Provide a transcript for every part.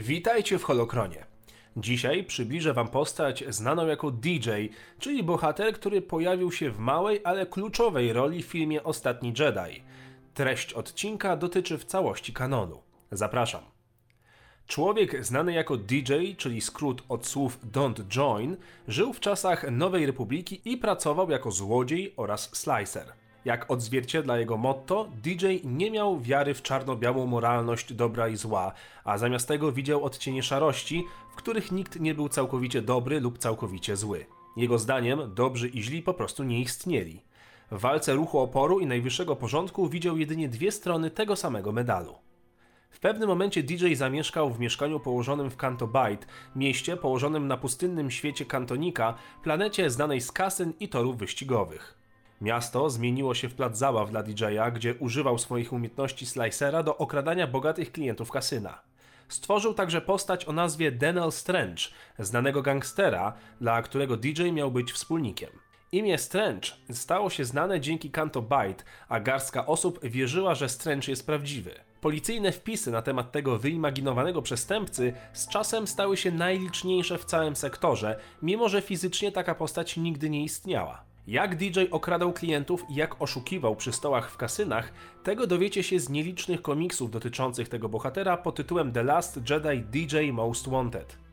Witajcie w Holokronie. Dzisiaj przybliżę Wam postać znaną jako DJ, czyli bohater, który pojawił się w małej, ale kluczowej roli w filmie Ostatni Jedi. Treść odcinka dotyczy w całości kanonu. Zapraszam. Człowiek znany jako DJ, czyli skrót od słów Don't Join, żył w czasach Nowej Republiki i pracował jako złodziej oraz slicer. Jak odzwierciedla jego motto, DJ nie miał wiary w czarno-białą moralność dobra i zła, a zamiast tego widział odcienie szarości, w których nikt nie był całkowicie dobry lub całkowicie zły. Jego zdaniem dobrzy i źli po prostu nie istnieli. W walce ruchu oporu i najwyższego porządku widział jedynie dwie strony tego samego medalu. W pewnym momencie DJ zamieszkał w mieszkaniu położonym w Kanto Bight, mieście położonym na pustynnym świecie Kantonika, planecie znanej z kasyn i torów wyścigowych. Miasto zmieniło się w plac zabaw dla DJ-a, gdzie używał swoich umiejętności slicera do okradania bogatych klientów kasyna. Stworzył także postać o nazwie Daniel Strange, znanego gangstera, dla którego DJ miał być wspólnikiem. Imię Strange stało się znane dzięki Kanto Byte, a garstka osób wierzyła, że Strange jest prawdziwy. Policyjne wpisy na temat tego wyimaginowanego przestępcy z czasem stały się najliczniejsze w całym sektorze, mimo że fizycznie taka postać nigdy nie istniała. Jak DJ okradał klientów i jak oszukiwał przy stołach w kasynach, tego dowiecie się z nielicznych komiksów dotyczących tego bohatera pod tytułem The Last Jedi DJ Most Wanted.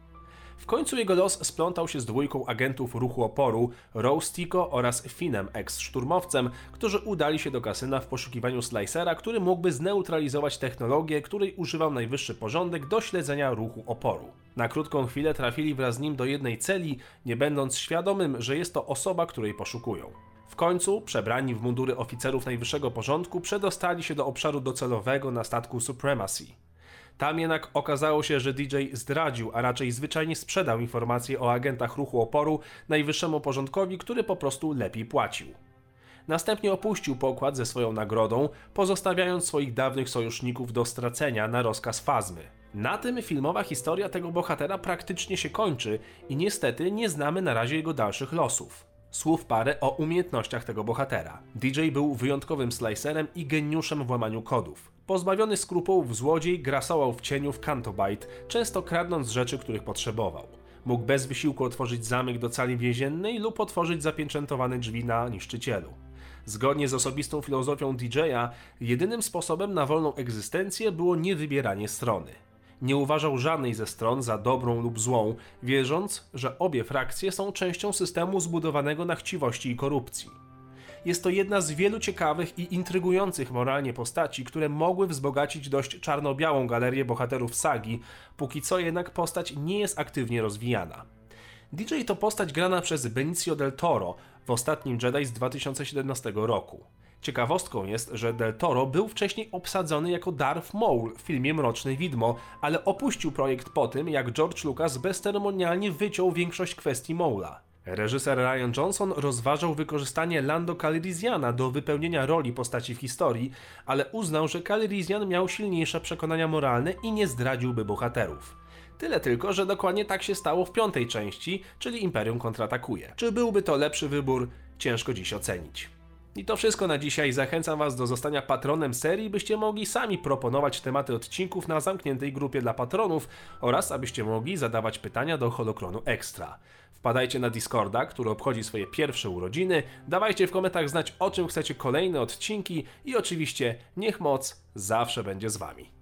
W końcu jego los splątał się z dwójką agentów ruchu oporu, Rose Tico oraz Finem, ex-szturmowcem, którzy udali się do kasyna w poszukiwaniu Slicera, który mógłby zneutralizować technologię, której używał najwyższy porządek do śledzenia ruchu oporu. Na krótką chwilę trafili wraz z nim do jednej celi, nie będąc świadomym, że jest to osoba, której poszukują. W końcu, przebrani w mundury oficerów najwyższego porządku, przedostali się do obszaru docelowego na statku Supremacy. Tam jednak okazało się, że DJ zdradził, a raczej zwyczajnie sprzedał informacje o agentach ruchu oporu najwyższemu porządkowi, który po prostu lepiej płacił. Następnie opuścił pokład ze swoją nagrodą, pozostawiając swoich dawnych sojuszników do stracenia na rozkaz Fazmy. Na tym filmowa historia tego bohatera praktycznie się kończy i niestety nie znamy na razie jego dalszych losów. Słów parę o umiejętnościach tego bohatera. DJ był wyjątkowym slicerem i geniuszem w łamaniu kodów. Pozbawiony skrupułów złodziej grasował w cieniu w Cantobite, często kradnąc rzeczy, których potrzebował. Mógł bez wysiłku otworzyć zamek do cali więziennej lub otworzyć zapieczętowane drzwi na niszczycielu. Zgodnie z osobistą filozofią DJ-a, jedynym sposobem na wolną egzystencję było niewybieranie strony. Nie uważał żadnej ze stron za dobrą lub złą, wierząc, że obie frakcje są częścią systemu zbudowanego na chciwości i korupcji. Jest to jedna z wielu ciekawych i intrygujących moralnie postaci, które mogły wzbogacić dość czarno-białą galerię bohaterów sagi, póki co jednak postać nie jest aktywnie rozwijana. DJ to postać grana przez Benicio del Toro w ostatnim Jedi z 2017 roku. Ciekawostką jest, że Del Toro był wcześniej obsadzony jako Darth Maul w filmie Mroczne Widmo, ale opuścił projekt po tym, jak George Lucas bezceremonialnie wyciął większość kwestii Maula. Reżyser Ryan Johnson rozważał wykorzystanie Lando Calrissiana do wypełnienia roli postaci w historii, ale uznał, że Calrissian miał silniejsze przekonania moralne i nie zdradziłby bohaterów. Tyle tylko, że dokładnie tak się stało w piątej części, czyli Imperium kontratakuje. Czy byłby to lepszy wybór? Ciężko dziś ocenić. I to wszystko na dzisiaj. Zachęcam Was do zostania patronem serii, byście mogli sami proponować tematy odcinków na zamkniętej grupie dla patronów oraz abyście mogli zadawać pytania do Holokronu Extra. Wpadajcie na Discorda, który obchodzi swoje pierwsze urodziny, dawajcie w komentarzach znać o czym chcecie kolejne odcinki i oczywiście niech moc zawsze będzie z Wami.